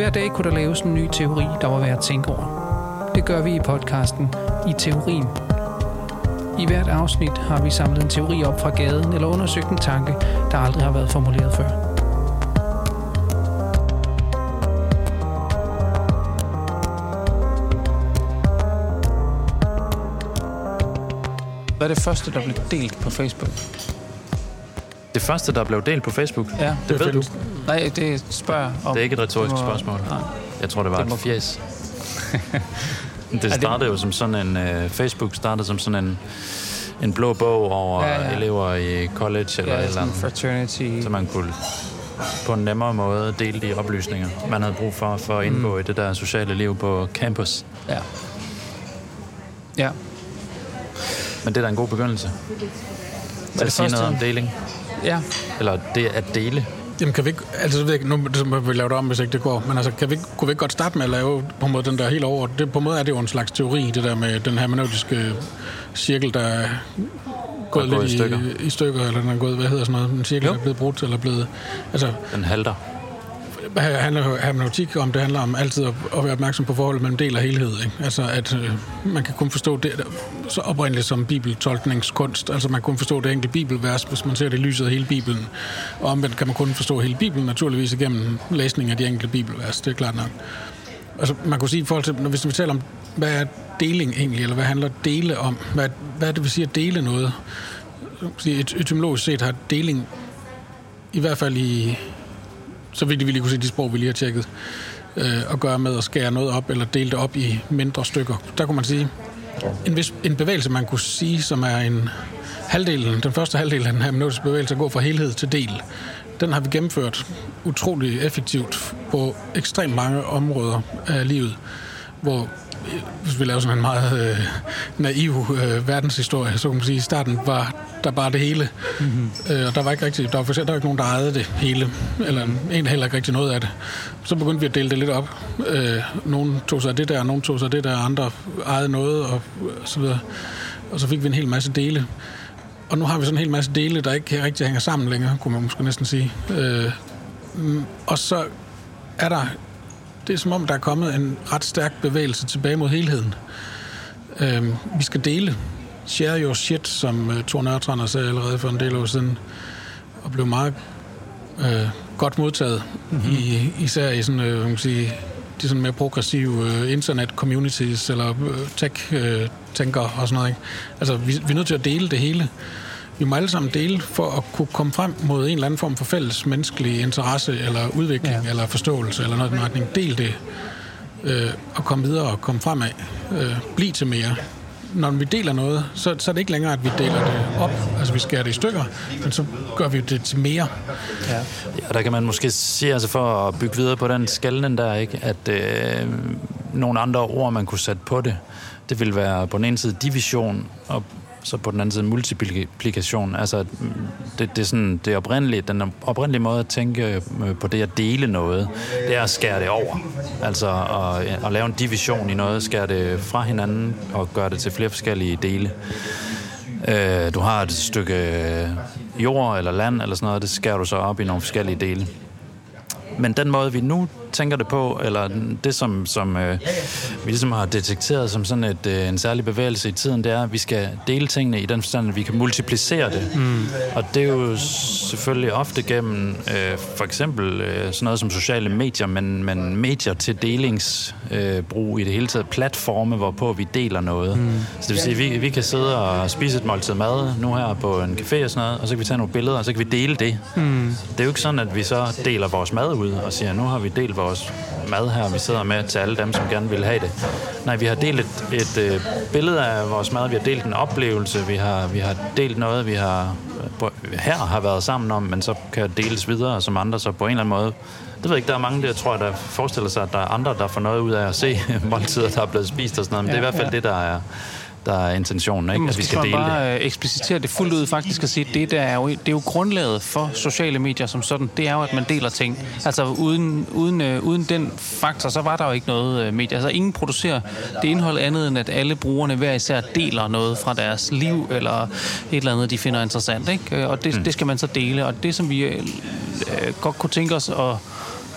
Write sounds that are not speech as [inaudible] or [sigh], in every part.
Hver dag kunne der laves en ny teori, der var værd at tænke over. Det gør vi i podcasten I Teorien. I hvert afsnit har vi samlet en teori op fra gaden eller undersøgt en tanke, der aldrig har været formuleret før. Hvad er det første, der blev delt på Facebook? Det første, der blev delt på Facebook, Ja, det ved du. Nej, det spørger om. Det er ikke et retorisk må- spørgsmål. Nej. Jeg tror, det var Det et må- fjes. [laughs] det det- startede jo som sådan en... Uh, Facebook startede som sådan en, en blå bog over Ja, ja, elever i college eller Ja, et eller andet. fraternity. Så man kunne på en nemmere måde dele de oplysninger, man havde brug for, for at indgå mm. i det der sociale liv på campus. Ja. Ja. Men det er da en god begyndelse. Det at sige noget om deling. Ja. Eller det at dele. Jamen kan vi ikke, altså jeg ved ikke, nu må vi lave det om, hvis ikke det går, men altså kan vi, ikke- kunne vi ikke godt starte med at lave på en måde den der helt over, det, på en måde er det jo en slags teori, det der med den hermeneutiske cirkel, der er gået Er gået lidt i stykker. i, i stykker, eller den er gået, hvad hedder sådan noget, en cirkel, Jo. der er blevet brudt, eller blevet, altså Den halter handler hermeneutik om? Det handler om altid at, at være opmærksom på forholdet mellem del og helhed. Ikke? Altså, at øh, man kan kun forstå det så oprindeligt som bibeltolkningskunst. Altså, man kan kun forstå det enkelte bibelvers, hvis man ser det i lyset af hele Bibelen. Og omvendt kan man kun forstå hele Bibelen, naturligvis igennem læsning af de enkelte bibelvers. Det er klart nok. Altså, man kunne sige i forhold til, når hvis vi taler om, hvad er deling egentlig, eller hvad handler dele om? Hvad, hvad er det, vi siger at dele noget? Så Et, etymologisk set har deling, i hvert fald i, så vidt vi lige kunne se de sprog, vi lige har tjekket, øh, at gøre med at skære noget op, eller dele det op i mindre stykker. Der kunne man sige, en, vis, en bevægelse, man kunne sige, som er en halvdelen, den første halvdel af den her minutiske bevægelse, at gå fra helhed til del, den har vi gennemført utrolig effektivt på ekstremt mange områder af livet, hvor hvis vi laver sådan en meget øh, naiv øh, verdenshistorie, så kan man sige, at i starten var der bare det hele. Mm-hmm. Øh, og der var ikke rigtig, der var for eksempel der var ikke nogen, der ejede det hele, eller en heller ikke rigtig noget af det. Så begyndte vi at dele det lidt op. Øh, nogen tog sig af det der, nogen tog sig af det der, andre ejede noget, og, og så videre. Og så fik vi en hel masse dele. Og nu har vi sådan en hel masse dele, der ikke rigtig hænger sammen længere, kunne man måske næsten sige. Øh, mm, og så er der det er som om, der er kommet en ret stærk bevægelse tilbage mod helheden. Øhm, vi skal dele. Share your shit, som uh, Thor Nørtrand sagde allerede for en del år siden, og blev meget øh, godt modtaget, mm-hmm. i, især i sådan, øh, hvad kan man sige, de sådan mere progressive øh, internet-communities, eller øh, tech-tænkere og sådan noget. Ikke? Altså, vi, vi er nødt til at dele det hele. Vi må alle sammen dele for at kunne komme frem mod en eller anden form for fælles menneskelig interesse, eller udvikling, Ja. eller forståelse, eller noget i den retning. Del det, øh, og komme videre og komme fremad. Øh, bliv til mere. Når vi deler noget, så, så er det ikke længere, at vi deler det op, altså vi skærer det i stykker, men så gør vi det til mere. Ja. Ja, der kan man måske sige, altså for at bygge videre på den skallen der, ikke, at øh, nogle andre ord, man kunne sætte på det, det vil være på den ene side division, og så på den anden side multiplikation. Altså, det, det er sådan, det oprindelige, den oprindelige måde at tænke øh, på det at dele noget, det er at skære det over. Altså at, at øh, lave en division i noget, skære det fra hinanden og gøre det til flere forskellige dele. Øh, du har et stykke øh, jord eller land eller sådan noget, det skærer du så op i nogle forskellige dele. Men den måde, vi nu tænker det på, eller det, som, som øh, vi ligesom har detekteret som sådan et, øh, en særlig bevægelse i tiden, det er, at vi skal dele tingene i den forstand, at vi kan multiplicere det. Mm. Og det er jo selvfølgelig ofte gennem øh, for eksempel øh, sådan noget som sociale medier, men, men medier til delingsbrug øh, i det hele taget, platforme, hvorpå vi deler noget. Mm. Så det vil sige, at vi, vi kan sidde og spise et måltid mad nu her på en café og sådan noget, og så kan vi tage nogle billeder, og så kan vi dele det. Mm. Det er jo ikke sådan, at vi så deler vores mad ud og siger, nu har vi delt vores mad her, vi sidder med til alle dem, som gerne vil have det. Nej, vi har delt et, et øh, billede af vores mad, vi har delt en oplevelse, vi har, vi har delt noget, vi har her har været sammen om, men så kan deles videre, som andre så på en eller anden måde. Det ved jeg ikke, der er mange der, tror jeg, der forestiller sig, at der er andre, der får noget ud af at se [laughs] måltider, der er blevet spist og sådan noget, men ja, det er i hvert fald ja. det, der er, der er intentionen, ikke? at vi Måske skal dele man det. bare øh, eksplicitere det fuldt ud faktisk og sige, at det, der er jo, det er jo grundlaget for sociale medier som sådan, det er jo, at man deler ting. Altså uden, uden, øh, uden den faktor, så var der jo ikke noget øh, medie. Altså ingen producerer det indhold andet, end at alle brugerne hver især deler noget fra deres liv, eller et eller andet, de finder interessant. Ikke? Øh, Og det, mm. det skal man så dele. Og det, som vi øh, øh, godt kunne tænke os at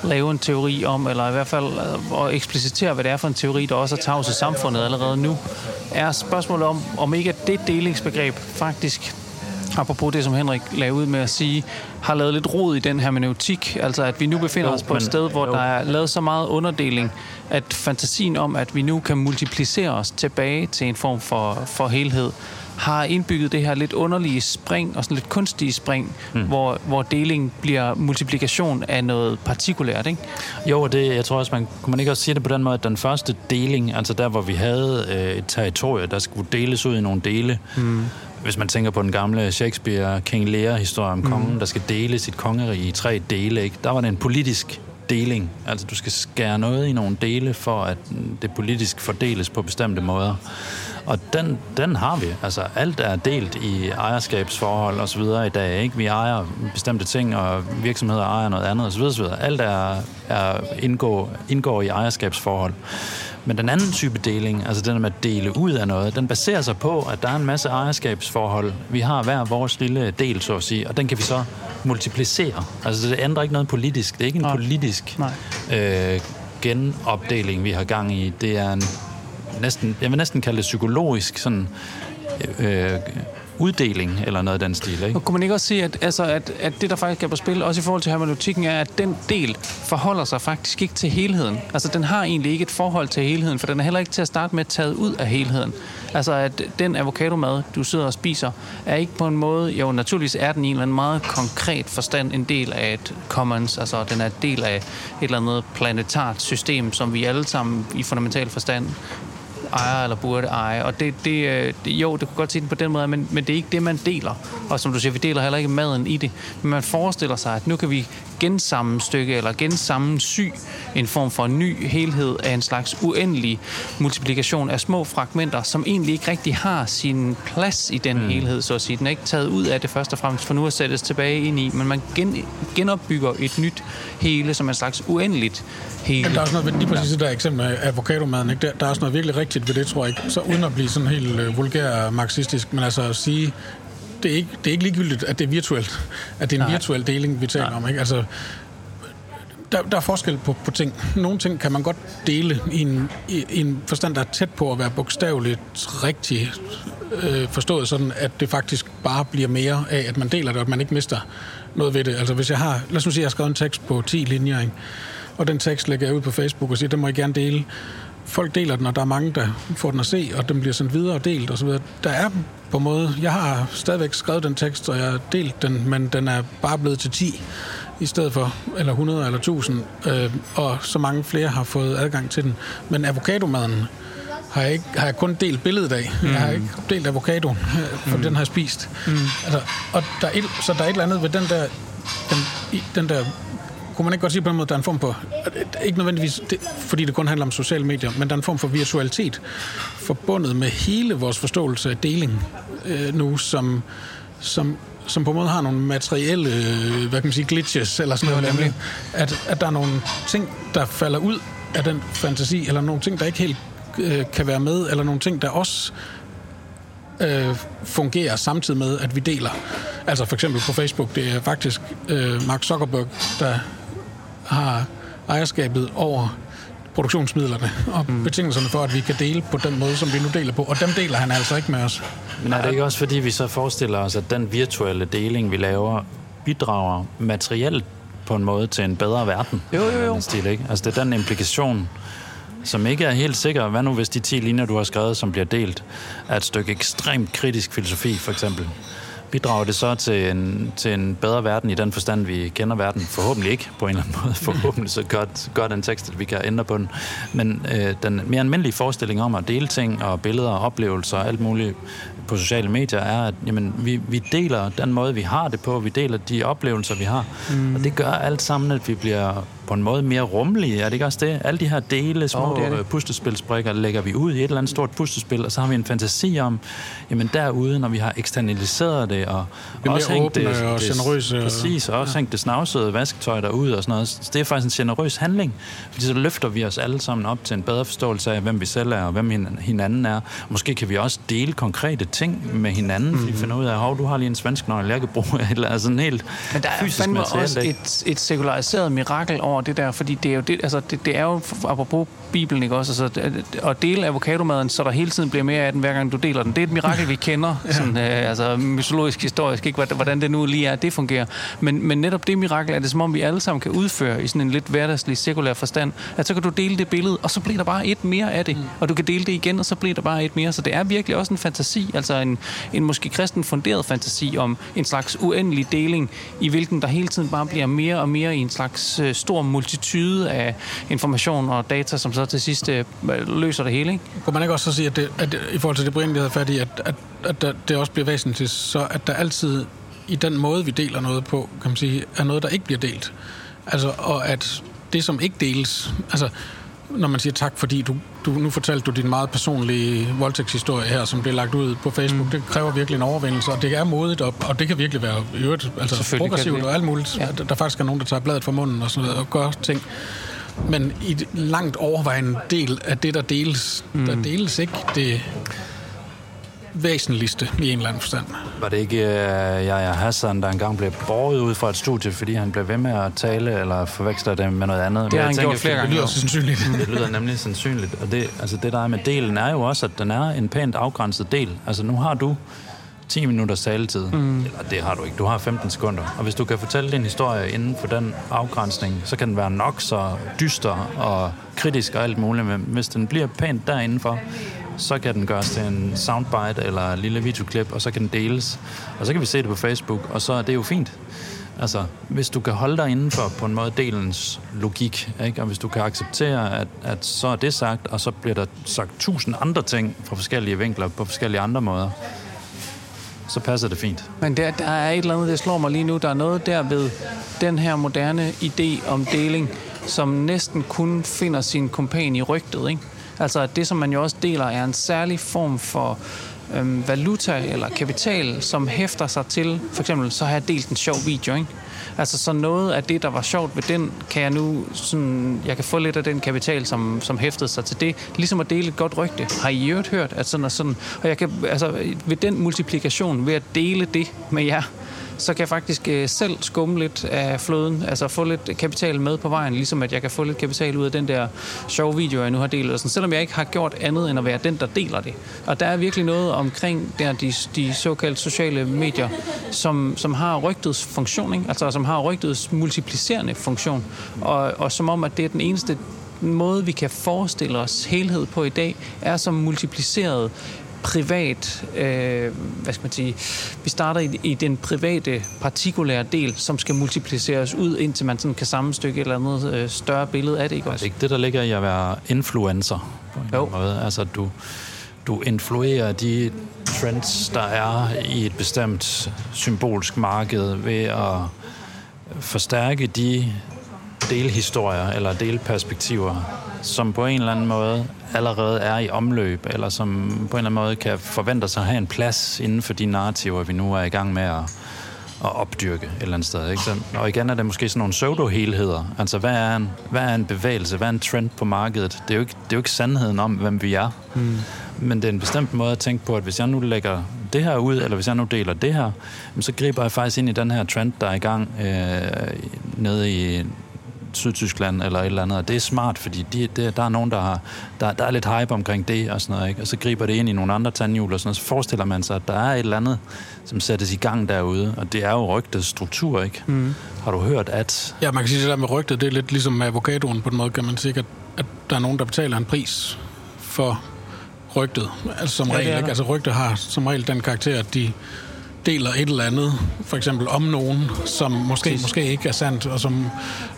lave en teori om, eller i hvert fald øh, at eksplicitere, hvad det er for en teori, der også er tavs i samfundet allerede nu, er spørgsmålet om, om ikke det delingsbegreb faktisk apropos det, som Henrik lagde ud med at sige, har lavet lidt rod i den hermeneutik. Altså, at vi nu befinder jo, os på et sted, hvor jo. der er lavet så meget underdeling, at fantasien om, at vi nu kan multiplicere os tilbage til en form for, for helhed, har indbygget det her lidt underlige spring og sådan lidt kunstige spring, mm. hvor, hvor deling bliver multiplikation af noget partikulært, ikke? Jo, og det, jeg tror også, man kunne man ikke også sige det på den måde, at den første deling, altså der, hvor vi havde øh, et territorie, der skulle deles ud i nogle dele, mm. Hvis man tænker på den gamle Shakespeare King Lear-historie om kongen, mm. der skal dele sit kongerige i tre dele, ikke? der var det en politisk deling. Altså du skal skære noget i nogle dele, for at det politisk fordeles på bestemte måder. Og den, den har vi. Altså alt er delt i ejerskabsforhold og så videre i dag. Ikke? Vi ejer bestemte ting, og virksomheder ejer noget andet og så videre. Så videre. Alt er, er indgår, indgår i ejerskabsforhold. Men den anden type deling, altså den med at dele ud af noget, den baserer sig på, at der er en masse ejerskabsforhold. Vi har hver vores lille del, så at sige, og den kan vi så multiplicere. Altså det ændrer ikke noget politisk. Det er ikke en Nej. politisk Nej. Øh, genopdeling, vi har gang i. Det er en næsten, jeg vil næsten kalde det psykologisk sådan, øh, uddeling eller noget af den stil. Ikke? Og kunne man ikke også sige, at, altså, at, at det, der faktisk er på spil, også i forhold til hermeneutikken, er, at den del forholder sig faktisk ikke til helheden. Altså, den har egentlig ikke et forhold til helheden, for den er heller ikke til at starte med taget ud af helheden. Altså, at den avocadomad, du sidder og spiser, er ikke på en måde, jo, naturligvis er den i en eller anden meget konkret forstand en del af et commons, altså den er en del af et eller andet planetart system, som vi alle sammen i fundamental forstand ejer eller burde eje. Og det, det, øh, jo, det kunne godt se den på den måde, men, men det er ikke det, man deler. Og som du siger, vi deler heller ikke maden i det. Men man forestiller sig, at nu kan vi gensammenstykke eller gensammensy en form for ny helhed af en slags uendelig multiplikation af små fragmenter, som egentlig ikke rigtig har sin plads i den mm. helhed, så at sige. Den er ikke taget ud af det først og fremmest for nu at sættes tilbage ind i, men man gen, genopbygger et nyt hele som en slags uendeligt hele. Men der er også noget, lige præcis det der eksempel af avocadomaden, ikke? Der, der er også noget virkelig rigtigt ved det, tror jeg ikke. Så uden at blive sådan helt uh, vulgær marxistisk, men altså at sige, det er, ikke, det er ikke ligegyldigt, at det er virtuelt. At det er en Nej. virtuel deling, vi taler Nej. om. Ikke? Altså, der, der er forskel på, på ting. Nogle ting kan man godt dele i en, i, i en forstand, der er tæt på at være bogstaveligt rigtig øh, forstået, sådan at det faktisk bare bliver mere af, at man deler det, og at man ikke mister noget ved det. Altså hvis jeg har, lad os nu sige, jeg har skrevet en tekst på 10 linjer, ikke? og den tekst lægger jeg ud på Facebook og siger, den må jeg gerne dele. Folk deler den, og der er mange, der får den at se, og den bliver sendt videre og delt osv. Der er på en måde, jeg har stadigvæk skrevet den tekst, og jeg har delt den, men den er bare blevet til 10 i stedet for, eller 100 eller 1000, øh, og så mange flere har fået adgang til den. Men avocadomaden har jeg, ikke, har jeg kun delt billedet af. Mm. Jeg har ikke delt avocado, øh, for mm. den har jeg spist. Mm. Altså, og der er et, så der er et eller andet ved den der, den, den der kunne man ikke godt sige på en måde, der er en form for, ikke nødvendigvis, det, fordi det kun handler om sociale medier, men der er en form for virtualitet forbundet med hele vores forståelse af deling øh, nu, som, som, som på en måde har nogle materielle, øh, hvad kan man sige, glitches, eller sådan noget, nemlig, at, at der er nogle ting, der falder ud af den fantasi, eller nogle ting, der ikke helt øh, kan være med, eller nogle ting, der også øh, fungerer samtidig med, at vi deler. Altså for eksempel på Facebook, det er faktisk øh, Mark Zuckerberg, der har ejerskabet over produktionsmidlerne og mm. betingelserne for, at vi kan dele på den måde, som vi nu deler på. Og dem deler han altså ikke med os. Men er det ikke også, fordi vi så forestiller os, at den virtuelle deling, vi laver, bidrager materielt på en måde til en bedre verden? Jo, jo, jo. Stil, ikke? Altså det er den implikation, som ikke er helt sikker. Hvad nu, hvis de 10 linjer, du har skrevet, som bliver delt, er et stykke ekstremt kritisk filosofi, for eksempel? Bidrager det så til en, til en bedre verden i den forstand, vi kender verden? Forhåbentlig ikke, på en eller anden måde. [laughs] Forhåbentlig så godt, godt den tekst, at vi kan ændre på den. Men øh, den mere almindelige forestilling om at dele ting og billeder og oplevelser og alt muligt på sociale medier, er, at jamen, vi, vi deler den måde, vi har det på. Vi deler de oplevelser, vi har. Mm. Og det gør alt sammen, at vi bliver på en måde mere rummelige. Er det ikke også det? Alle de her dele, små oh, det det. puslespilsbrikker, lægger vi ud i et eller andet stort puslespil, og så har vi en fantasi om, jamen derude, når vi har eksternaliseret det, og vi også hængt det, og det, generøse. Præcis, og også ja. hængt det snavsede vasketøj derud og sådan noget. Så det er faktisk en generøs handling, fordi så løfter vi os alle sammen op til en bedre forståelse af, hvem vi selv er, og hvem hinanden er. Måske kan vi også dele konkrete ting med hinanden, mm. fordi vi finder ud af, at du har lige en svensk nøgle, jeg kan bruge, eller sådan helt Men der er fandme også et, et sekulariseret mirakel over det der, fordi det er jo, det, altså det, det er jo apropos Bibelen, ikke også? Altså, at dele avocadomaden, så der hele tiden bliver mere af den, hver gang du deler den. Det er et mirakel, vi kender, sådan, øh, altså mytologisk, historisk, ikke? Hvordan- det nu lige er, det fungerer. Men, men netop det mirakel er det, som om vi alle sammen kan udføre i sådan en lidt hverdagslig, sekulær forstand, at så kan du dele det billede, og så bliver der bare et mere af det, og du kan dele det igen, og så bliver der bare et mere. Så det er virkelig også en fantasi, altså en, en måske kristen funderet fantasi om en slags uendelig deling, i hvilken der hele tiden bare bliver mere og mere i en slags øh, stor multitude af information og data, som så til sidst øh, løser det hele. Ikke? Kunne man ikke også så sige, at, det, at i forhold til det Brian, vi havde fat i, at, at, at det også bliver væsentligt, så at der altid i den måde, vi deler noget på, kan man sige, er noget, der ikke bliver delt. Altså, og at det, som ikke deles, altså, når man siger tak, fordi du, du nu fortalte du din meget personlige voldtægtshistorie her, som blev lagt ud på Facebook, mm. det kræver virkelig en overvindelse, og det er modigt, og, og det kan virkelig være øvrigt, altså progressivt og alt muligt. Ja. Der, der faktisk er nogen, der tager bladet fra munden og sådan noget, og gør ting. Men i langt overvejende del af det, der deles, mm. der deles ikke det væsentligste i en eller anden forstand. Var det ikke uh, Yahya Hassan, der engang blev båret ud fra et studie, fordi han blev ved med at tale, eller forveksler det med noget andet? Det har Men han jeg gjort flere Det gange. lyder så sandsynligt. Det lyder nemlig sandsynligt. Og det, altså det, der er med delen, er jo også, at den er en pænt afgrænset del. Altså nu har du 10 minutters taletid. Mm. Eller det har du ikke. Du har 15 sekunder. Og hvis du kan fortælle din historie inden for den afgrænsning, så kan den være nok så dyster og kritisk og alt muligt. Men hvis den bliver pænt derindenfor, så kan den gøres til en soundbite eller en lille videoklip, og så kan den deles. Og så kan vi se det på Facebook, og så er det jo fint. Altså, hvis du kan holde dig inden for på en måde delens logik, ikke? og hvis du kan acceptere, at, at så er det sagt, og så bliver der sagt tusind andre ting fra forskellige vinkler på forskellige andre måder, så passer det fint. Men der, der er et eller andet, det slår mig lige nu. Der er noget der ved den her moderne idé om deling, som næsten kun finder sin kompan i rygtet. Ikke? Altså at det, som man jo også deler, er en særlig form for øhm, valuta eller kapital, som hæfter sig til, for eksempel, så har jeg delt en sjov video, ikke? Altså så noget af det, der var sjovt ved den, kan jeg nu sådan, jeg kan få lidt af den kapital, som, som hæftede sig til det. Ligesom at dele et godt rygte. Har I øvrigt hørt, at sådan og sådan, og jeg kan, altså ved den multiplikation, ved at dele det med jer, så kan jeg faktisk øh, selv skumme lidt af floden, altså få lidt kapital med på vejen, ligesom at jeg kan få lidt kapital ud af den der sjove video, jeg nu har delt, og sådan, selvom jeg ikke har gjort andet end at være den, der deler det. Og der er virkelig noget omkring der, de, de såkaldte sociale medier, som, som har rygtets funktion, ikke? altså som har rygtets multiplicerende funktion, og, og som om, at det er den eneste måde, vi kan forestille os helhed på i dag, er som multipliceret privat, øh, hvad skal man sige, vi starter i, i den private, partikulære del, som skal multipliceres ud, indtil man sådan kan sammenstykke et eller andet øh, større billede af det, ikke Er det også? ikke det, der ligger i at være influencer på en Jo. måde? Altså, du, du influerer de trends, der er i et bestemt symbolsk marked ved at forstærke de delhistorier eller delperspektiver, som på en eller anden måde allerede er i omløb, eller som på en eller anden måde kan forvente sig at have en plads inden for de narrativer, vi nu er i gang med at, at opdyrke et eller andet sted. Ikke? Så, og igen er det måske sådan nogle pseudo-helheder. Altså, hvad er, en, hvad er en bevægelse? Hvad er en trend på markedet? Det er jo ikke, det er jo ikke sandheden om, hvem vi er. Mm. Men det er en bestemt måde at tænke på, at hvis jeg nu lægger det her ud, eller hvis jeg nu deler det her, så griber jeg faktisk ind i den her trend, der er i gang øh, nede i Sydtyskland eller et eller andet. Og det er smart, fordi de, det, der er nogen, der, har, der, der er lidt hype omkring det og sådan noget. Ikke? Og så griber det ind i nogle andre tandhjul og sådan noget. Så forestiller man sig, at der er et eller andet, som sættes i gang derude. Og det er jo rygtets struktur, ikke? Mm. Har du hørt, at... Ja, man kan sige, at det der med rygtet, det er lidt ligesom med avocadoen på den måde, kan man sige, at, at der er nogen, der betaler en pris for rygtet. Altså som Ja, regel, ikke? Altså rygtet har som regel den karakter, at de deler et eller andet, for eksempel om nogen, som måske, måske ikke er sandt, og som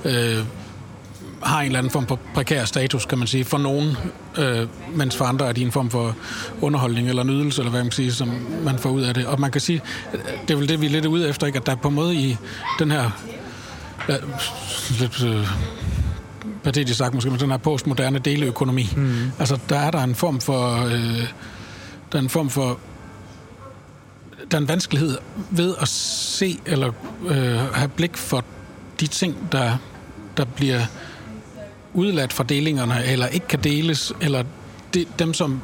øh, har en eller anden form for prekær status, kan man sige, for nogen, øh, mens for andre er de en form for underholdning eller nydelse, eller hvad man kan sige, som man får ud af det. Og man kan sige, det er vel det, vi er lidt ude efter, ikke? at der er på en måde i den her ja, lidt øh, patetisk sagt måske, men den her postmoderne deleøkonomi. Mm. Altså, der er der en form for... Øh, der er en form for der er en vanskelighed ved at se eller øh, have blik for de ting, der, der bliver udladt fra delingerne, eller ikke kan deles, eller de, dem, som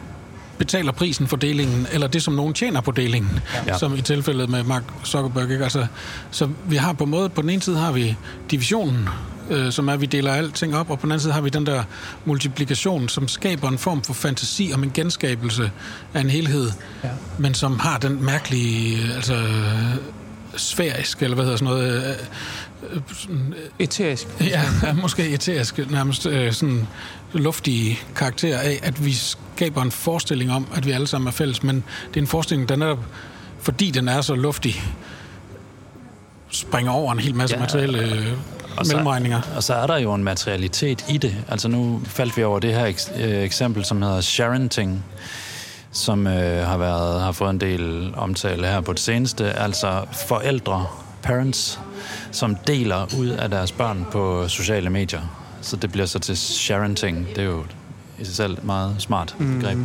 betaler prisen for delingen, eller det, som nogen tjener på delingen, ja. som i tilfældet med Mark Zuckerberg. Ikke? Altså, så vi har på en måde, på den ene side har vi divisionen, øh, som er, at vi deler alting op, og på den anden side har vi den der multiplikation, som skaber en form for fantasi om en genskabelse af en helhed, ja. men som har den mærkelige, altså sfærisk, eller hvad hedder sådan noget... Øh, øh, eterisk. [laughs] Ja, ja, måske eterisk, nærmest øh, sådan luftige karakter af, at vi skaber en forestilling om, at vi alle sammen er fælles, men det er en forestilling, der netop, fordi den er så luftig, springer over en hel masse ja, materielle øh, og mellemregninger. Så, og så er der jo en materialitet i det. Altså nu faldt vi over det her eks, øh, eksempel, som hedder sharenting, som øh, har, været, har fået en del omtale her på det seneste. Altså forældre, parents, som deler ud af deres børn på sociale medier. Så det bliver så til sharenting. Det er jo i sig selv et meget smart mm. begreb.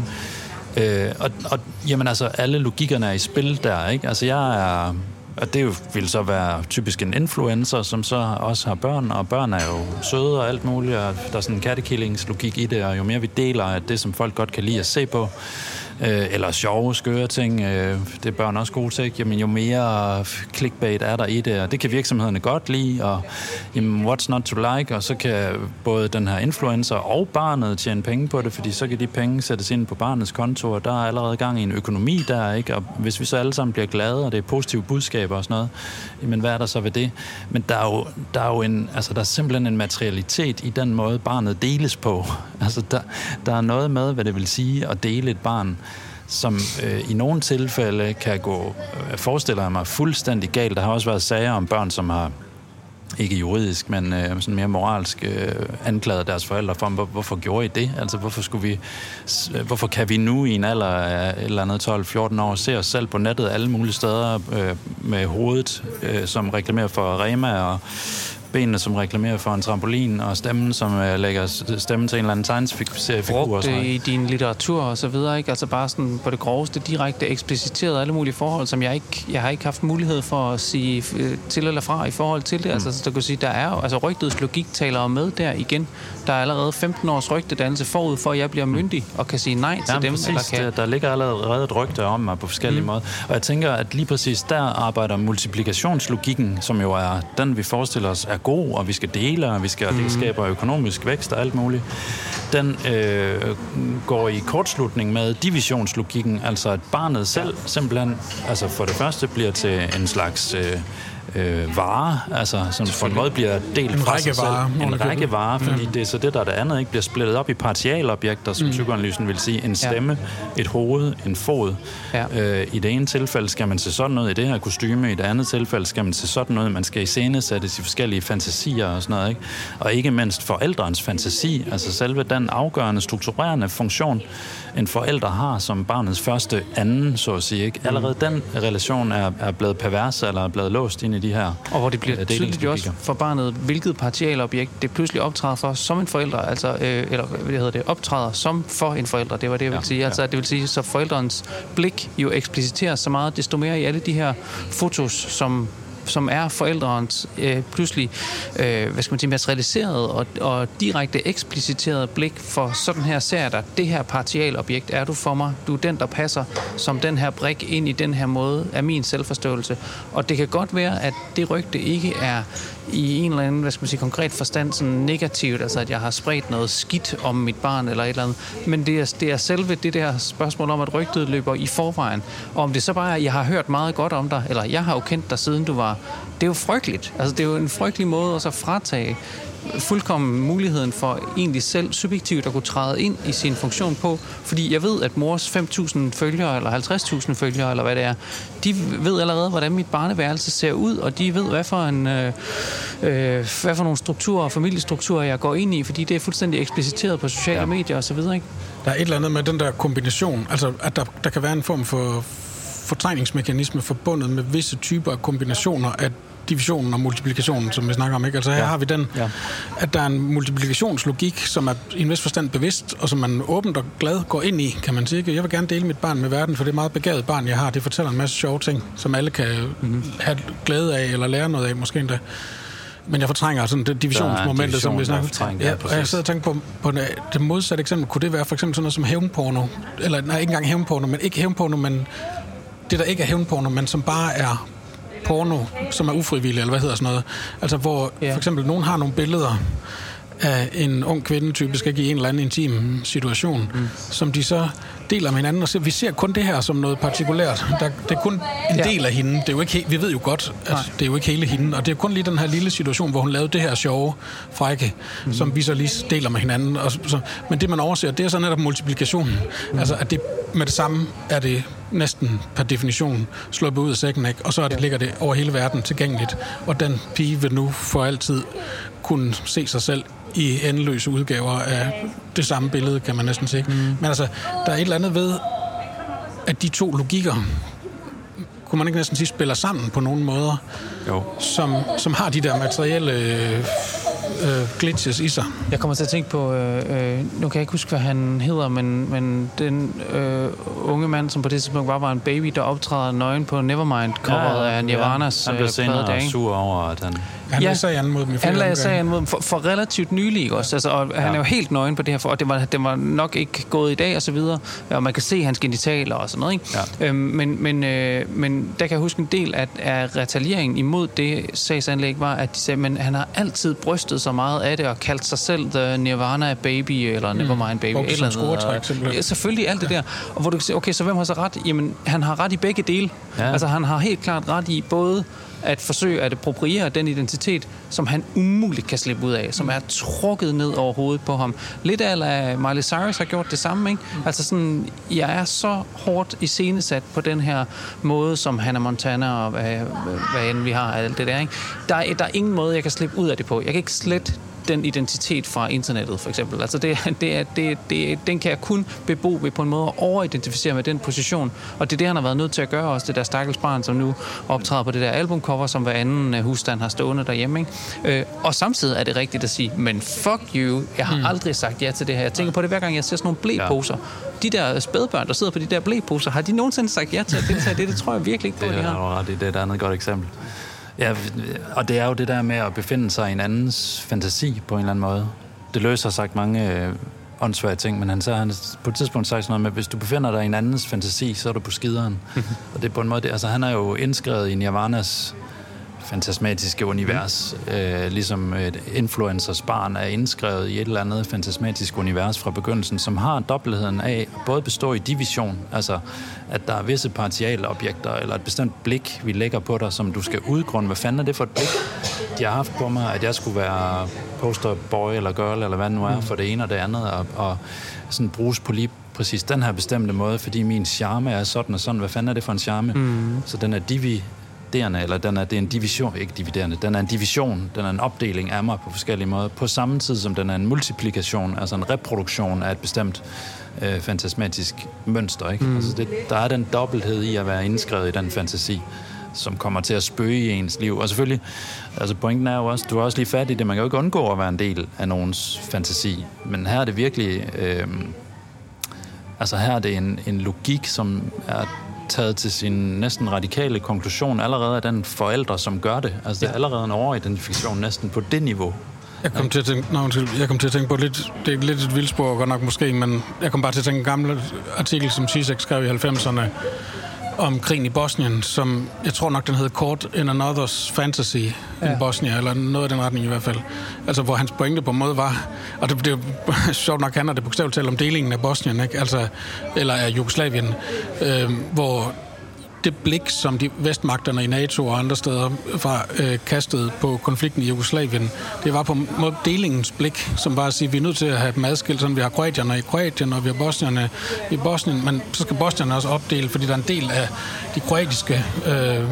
Øh, og, og jamen altså, alle logikkerne er i spil der, ikke? Altså jeg er og det vil så være typisk en influencer, som så også har børn, og børn er jo søde og alt muligt, og der er sådan en kattekillingslogik i det, og jo mere vi deler af det, som folk godt kan lide at se på, øh, eller sjove, skøre ting, øh, det er børn også gode til, jamen jo mere clickbait er der i det, og det kan virksomhederne godt lide, og jamen, what's not to like, og så kan både den her influencer og barnet tjene penge på det, fordi så kan de penge sættes ind på barnets konto, og der er allerede gang i en økonomi der, ikke? og hvis vi så alle sammen bliver glade, og det er positive budskaber og sådan noget, jamen hvad er der så ved det? Men der er jo, der er jo en, altså der er simpelthen en materialitet i den måde, barnet deles på. [laughs] Altså der, der er noget med, hvad det vil sige at dele et barn, som øh, i nogle tilfælde kan gå, øh, forestiller jeg mig, fuldstændig galt. Der har også været sager om børn, som har ikke juridisk, men øh, sådan mere moralsk øh, anklaget deres forældre for, hvor, hvorfor gjorde I det? Altså, hvorfor, skulle vi, øh, hvorfor kan vi nu i en alder af et eller andet 12-14 år se os selv på nettet alle mulige steder øh, med hovedet, øh, som reklamerer for Rema og benene, som reklamerer for en trampolin, og stemmen, som uh, lægger stemmen til en eller anden tegneseriefigur. Brugt det i din litteratur og så videre, ikke? Altså bare sådan på det groveste, direkte ekspliciteret alle mulige forhold, som jeg ikke, jeg har ikke haft mulighed for at sige øh, til eller fra i forhold til det. Mm. Altså, så du kan sige, der er jo, altså rygtets logik taler med der igen. Der er allerede 15 års rygtedannelse forud for, at jeg bliver myndig og kan sige nej til dem. Præcis, eller kan... der, der ligger allerede et rygte om mig på forskellige mm. måder. Og jeg tænker, at lige præcis der arbejder multiplikationslogikken, som jo er den, vi forestiller os, er god, og vi skal dele, og vi skal, mm. det skaber økonomisk vækst og alt muligt, den øh, går i kortslutning med divisionslogikken, altså at barnet selv simpelthen, altså for det første bliver til en slags... Øh, øh, varer, altså som en måde bliver delt en fra sig varer, selv. En række varer, fordi ja. det er så det, der er det andet, ikke bliver splittet op i partialobjekter, som mm. psykoanalysen vil sige. En stemme, ja. et hoved, en fod. Ja. Øh, I det ene tilfælde skal man se sådan noget i det her kostyme, i det andet tilfælde skal man se sådan noget, man skal iscenesættes i forskellige fantasier og sådan noget. Ikke? Og ikke mindst forældrens fantasi, altså selve den afgørende strukturerende funktion, en forælder har som barnets første anden, så at sige. Ikke? Mm. Allerede den relation er, er blevet pervers eller er blevet låst ind i de her Og hvor det bliver uh, tydeligt også for barnet, hvilket partialobjekt det pludselig optræder for som en forælder, altså, øh, eller hvad hedder det, optræder som for en forælder, det var det, jeg ville ja, sige. Altså, ja. det vil sige, så forældrens blik jo ekspliciteres så meget, desto mere i alle de her fotos, som som er forældrens øh, pludselig øh, hvad skal man sige, materialiseret og, og direkte ekspliciteret blik for sådan her ser der, det her partialobjekt er du for mig. Du er den, der passer som den her brik ind i den her måde af min selvforståelse. Og det kan godt være, at det rygte ikke er i en eller anden, hvad skal man sige, konkret forstand sådan negativt, altså at jeg har spredt noget skidt om mit barn eller et eller andet. Men det er, det er selve det der spørgsmål om, at rygtet løber i forvejen. Og om det så bare er, at jeg har hørt meget godt om dig, eller jeg har jo kendt dig siden du var... Det er jo frygteligt. Altså det er jo en frygtelig måde at så fratage fuldkommen muligheden for egentlig selv subjektivt at kunne træde ind i sin funktion på, fordi jeg ved, at mors 5.000 følgere eller 50.000 følgere, eller hvad det er, de ved allerede, hvordan mit barneværelse ser ud, og de ved, hvad for, en, øh, øh, hvad for nogle strukturer og familiestrukturer, jeg går ind i, fordi det er fuldstændig ekspliciteret på sociale ja. medier osv. Ikke? Der er et eller andet med den der kombination, altså at der, der kan være en form for fortrængningsmekanisme forbundet med visse typer af kombinationer af divisionen og multiplikationen, som vi snakker om. Ikke? Altså her ja. har vi den, ja. at der er en multiplikationslogik, som er i en vis forstand bevidst, og som man åbent og glad går ind i, kan man sige. Jeg vil gerne dele mit barn med verden, for det er meget begavet barn, jeg har. Det fortæller en masse sjove ting, som alle kan mm-hmm. have glæde af, eller lære noget af, måske endda. men jeg fortrænger sådan det divisionsmomentet, som vi snakker Ja, ja, og jeg sidder og tænker på, på det modsatte eksempel. Kunne det være for eksempel sådan noget som hævnporno? Eller nej, ikke engang hævnporno, men ikke hævnporno, men det, der ikke er hævnporno, men som bare er porno, som er ufrivillig, eller hvad hedder sådan noget. Altså, hvor Ja. for eksempel nogen har nogle billeder af en ung kvinde, typisk ikke i en eller anden intim situation, mm. som de så deler med hinanden, og så vi ser kun det her som noget partikulært. Der, det er kun en Ja. ja. del af hende. Det er jo ikke, vi ved jo godt, at Nej. det er jo ikke hele hende, og det er kun lige den her lille situation, hvor hun lavede det her sjove frække, mm. som vi så lige deler med hinanden. Og så, men det, man overser, det er så netop multiplikationen. Mm. Altså, at det med det samme er det næsten per definition sluppet ud af sækken, ikke? og så er det, ligger det over hele verden tilgængeligt. Og den pige vil nu for altid kunne se sig selv i endeløse udgaver af det samme billede, kan man næsten sige. Mm. Men altså, der er et eller andet ved, at de to logikker, kunne man ikke næsten sige, spiller sammen på nogle måder, Jo. som, som har de der materielle øh, glitches i sig. Jeg kommer til at tænke på, øh, øh, nu kan jeg ikke huske, hvad han hedder, men, men den øh, unge mand, som på det tidspunkt var, var en baby, der optræder nøgen på Nevermind-coveret af Nirvanas Han blev øh, senere ikke? sur over, at han... Han Ja. ja. lagde an mod dem i Han lagde omgange. sagen mod dem for, for relativt nylig, ikke også? Altså, og han er jo helt nøgen på det her, for, og det var, det var nok ikke gået i dag, og så videre. Og man kan se hans genitaler og sådan noget, ikke? Ja. Øhm, men, men, øh, men der kan jeg huske en del af, af retalieringen imod det sagsanlæg var, at de sagde, men han har altid brystet så meget af det, og kaldt sig selv The Nirvana Baby, eller Nevermind Baby, som eller Og- simpelthen. Ja, selvfølgelig alt det der. Og hvor du kan sige, okay, så hvem har så ret? Jamen, han har ret i begge dele. Ja. Altså, han har helt klart ret i både at forsøge at appropriere den identitet, som han umuligt kan slippe ud af, som er trukket ned over hovedet på ham. Lidt af Miley Cyrus har gjort det samme, ikke? Altså sådan, jeg er så hårdt iscenesat på den her måde, som Hannah Montana og hvad, hvad end vi har, alt det der, ikke? Der er, der er ingen måde, jeg kan slippe ud af det på. Jeg kan ikke slette den identitet fra internettet, for eksempel. Altså det, det er, det, det, den kan jeg kun bebo ved på en måde at overidentificere med den position. Og det er det, han har været nødt til at gøre også, det der stakkels barn, som nu optræder på det der albumcover, som hver anden øh, husstand har stående derhjemme. Ikke? Øh, og samtidig er det rigtigt at sige, men fuck you, jeg har mm. aldrig sagt ja til det her. Jeg tænker på det hver gang, jeg ser sådan nogle blæposer. Ja. De der spædbørn, der sidder på de der blæposer, har de nogensinde sagt ja til at deltage det? Det tror jeg virkelig ikke på, Det de er har. du ret i. Det er et andet godt eksempel. Ja, og det er jo det der med at befinde sig i en andens fantasi på en eller anden måde. Det løser sagt mange øh, åndssvage ting, men han sagde, han på et tidspunkt sagt sådan noget med, hvis du befinder dig i en andens fantasi, så er du på skideren. og det er på en måde, det, altså han er jo indskrevet i Nirvanas fantasmatiske univers, øh, ligesom et influencers barn er indskrevet i et eller andet fantasmatisk univers fra begyndelsen, som har dobbeltheden af at både bestå i division, altså at der er visse partialobjekter eller et bestemt blik, vi lægger på dig, som du skal udgrunde. Hvad fanden er det for et blik, de har haft på mig, at jeg skulle være posterboy eller girl, eller hvad det nu er, for det ene og det andet, og, og sådan bruges på lige præcis den her bestemte måde, fordi min charme er sådan og sådan. Hvad fanden er det for en charme? Mm. Så den er dividerende, eller den er, det er en division, ikke dividerende, den er en division, den er en opdeling af mig på forskellige måder, på samme tid som den er en multiplikation, altså en reproduktion af et bestemt øh, fantasmatisk mønster. Ikke? Mm. Altså det, der er den dobbelthed i at være indskrevet i den fantasi som kommer til at spøge i ens liv. Og selvfølgelig, altså pointen er jo også, du har også lige fat i det, man kan jo ikke undgå at være en del af nogens fantasi. Men her er det virkelig, øh, altså her er det en, en logik, som er taget til sin næsten radikale konklusion allerede af den forældre, som gør det. Altså det er allerede en overidentifikation næsten på det niveau. Jeg kom, til at tænke, undskyld, jeg kom til at tænke på lidt, det er lidt et vildspor godt nok måske, men jeg kom bare til at tænke en gammel artikel, som Zizek skrev i 90'erne, om krigen i Bosnien, som jeg tror nok, den hed Caught in Another's Fantasy ja. in Bosnia, eller noget af den retning i hvert fald. Altså, hvor hans pointe på en måde var, og det, det [laughs] sjovt nok handler det bogstaveligt talt om delingen af Bosnien, ikke? Altså, eller af Jugoslavien, øh, hvor det blik, som de vestmagterne i NATO og andre steder fra øh, kastet på konflikten i Jugoslavien, det var på en måde delingens blik, som var at sige, at vi er nødt til at have dem adskilt, sådan vi har kroatierne i Kroatien, og vi har bosnierne i Bosnien, men så skal bosnierne også opdele, fordi der er en del af de kroatiske øh,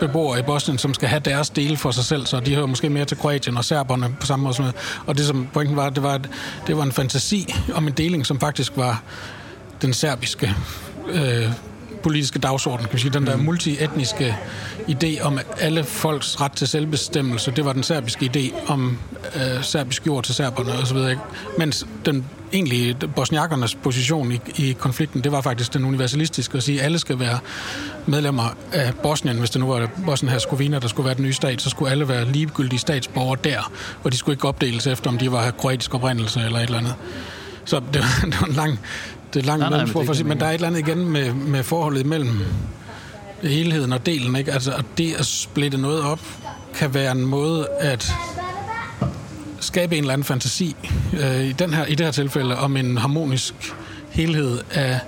beboere i Bosnien, som skal have deres del for sig selv, så de hører måske mere til Kroatien og serberne på samme måde. som- Og det som pointen var, det var, at det var en fantasi om en deling, som faktisk var den serbiske øh, politiske dagsorden, kan vi sige, den der multietniske idé om alle folks ret til selvbestemmelse, det var den serbiske idé om øh, serbisk jord til serberne og så videre. Ikke? Mens den egentlig bosniakernes position i, i konflikten, det var faktisk den universalistiske at sige, at alle skal være medlemmer af Bosnien. Hvis det nu var Bosnien-Herzegovina, der skulle være den nye stat, så skulle alle være ligegyldige statsborgere der, og de skulle ikke opdeles efter, om de var kroatisk oprindelse eller et eller andet. Så det, [laughs] det var en lang, det er langt nej, nej, men, for, men der er et eller andet igen med, med forholdet mellem helheden og delen. Ikke? Altså, at det at splitte noget op, kan være en måde at skabe en eller anden fantasi øh, i, den her, i det her tilfælde om en harmonisk helhed af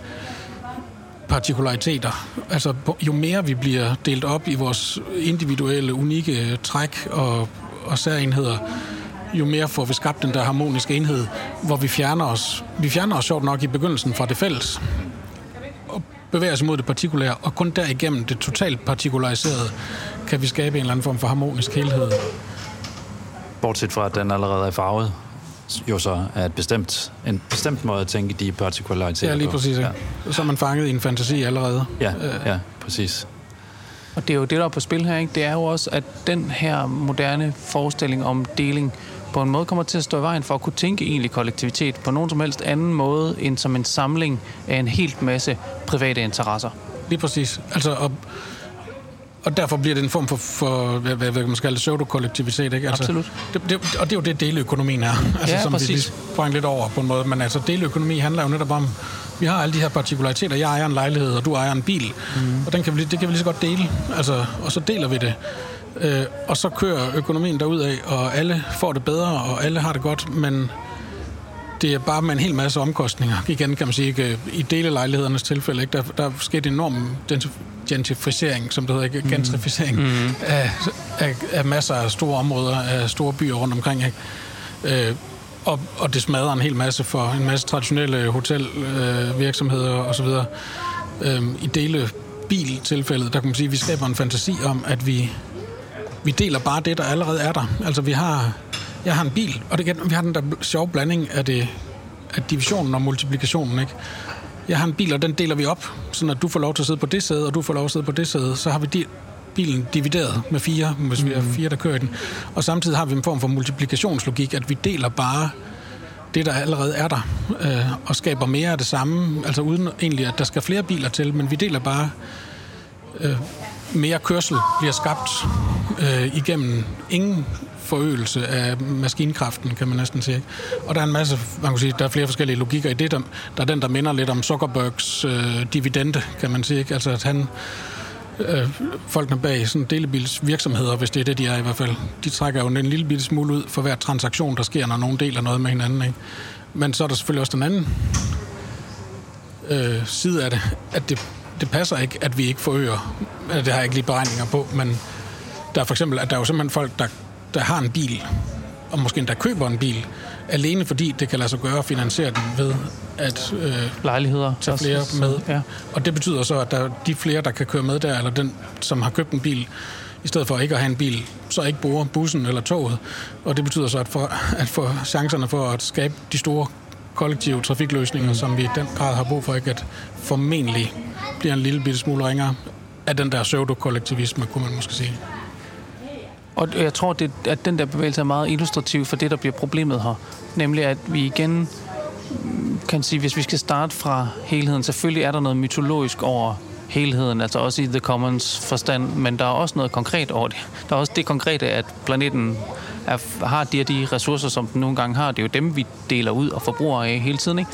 partikulariteter. Altså, jo mere vi bliver delt op i vores individuelle, unikke træk og, og særenheder, jo mere får vi skabt den der harmoniske enhed, hvor vi fjerner os. Vi fjerner os sjovt nok i begyndelsen fra det fælles, og bevæger os mod det partikulære, og kun derigennem det totalt partikulariserede, kan vi skabe en eller anden form for harmonisk helhed. Bortset fra, at den allerede er farvet, jo så er et bestemt, en bestemt måde at tænke de partikulariteter Ja, lige præcis. Ja. Så er man fanget i en fantasi allerede. Ja, ja præcis. Og det er jo det, der er på spil her, ikke? Det er jo også, at den her moderne forestilling om deling på en måde kommer til at stå i vejen for at kunne tænke egentlig kollektivitet på nogen som helst anden måde end som en samling af en helt masse private interesser. Lige præcis. Altså, og, og derfor bliver det en form for, for hvad, hvad, hvad man skal kalde pseudo-kollektivitet, ikke? Altså, Absolut. Det, det, og det er jo det, deleøkonomien er. [laughs] Altså, ja, som præcis. vi lige sprang lidt over på en måde. Men altså, deleøkonomi handler jo netop om, vi har alle de her partikulariteter. Jeg ejer en lejlighed, og du ejer en bil. Mm. Og den kan vi, det kan vi lige så godt dele. Altså, og så deler vi det. Øh, og så kører økonomien derud af, og alle får det bedre, og alle har det godt, men det er bare med en hel masse omkostninger. Igen kan man sige, ikke? i delelejlighedernes tilfælde, ikke? Der, der sket enorm gentrificering, som det hedder, ikke? gentrificering, mm. af, af, af masser af store områder, af store byer rundt omkring. Ikke? Øh, og, og det smadrer en hel masse for en masse traditionelle hotelvirksomheder øh, osv. Øh, I dele biltilfældet, der kan man sige, at vi skaber en fantasi om, at vi vi deler bare det, der allerede er der. Altså, vi har, jeg har en bil, og det, vi har den der sjove blanding af, det, af divisionen og multiplikationen, ikke? Jeg har en bil, og den deler vi op, så at du får lov til at sidde på det sæde, og du får lov til at sidde på det sæde. Så har vi de, bilen divideret med fire, hvis vi er fire, der kører i den. Og samtidig har vi en form for multiplikationslogik, at vi deler bare det, der allerede er der, øh, og skaber mere af det samme, altså uden egentlig, at der skal flere biler til, men vi deler bare øh, mere kørsel bliver skabt øh, igennem ingen forøgelse af maskinkraften, kan man næsten sige. Og der er en masse, man kan sige, der er flere forskellige logikker i det. Der, der er den, der minder lidt om Zuckerbergs øh, dividende, kan man sige. Ikke? Altså, at han, øh, folkene bag sådan delebils virksomheder, hvis det er det, de er i hvert fald, de trækker jo en lille bitte smule ud for hver transaktion, der sker, når nogen deler noget med hinanden. Ikke? Men så er der selvfølgelig også den anden øh, side af det, at det det passer ikke, at vi ikke forøger. Det har jeg ikke lige beregninger på, men der er for eksempel, at der er jo simpelthen folk, der, der har en bil, og måske endda køber en bil, alene fordi det kan lade sig gøre at finansiere den ved at øh, lejligheder tage flere med. Ja. Og det betyder så, at der er de flere, der kan køre med der, eller den, som har købt en bil, i stedet for ikke at have en bil, så ikke bruger bussen eller toget. Og det betyder så, at for, at for chancerne for at skabe de store kollektive trafikløsninger, mm. som vi i den grad har brug for, ikke at formentlig bliver en lille bitte smule ringere af den der pseudo-kollektivisme, kunne man måske sige. Og jeg tror, det, at den der bevægelse er meget illustrativ for det, der bliver problemet her. Nemlig, at vi igen kan sige, hvis vi skal starte fra helheden, selvfølgelig er der noget mytologisk over helheden, altså også i The Commons forstand, men der er også noget konkret over det. Der er også det konkrete, at planeten er, har de de ressourcer, som den nogle gange har. Det er jo dem, vi deler ud og forbruger af hele tiden. Ikke?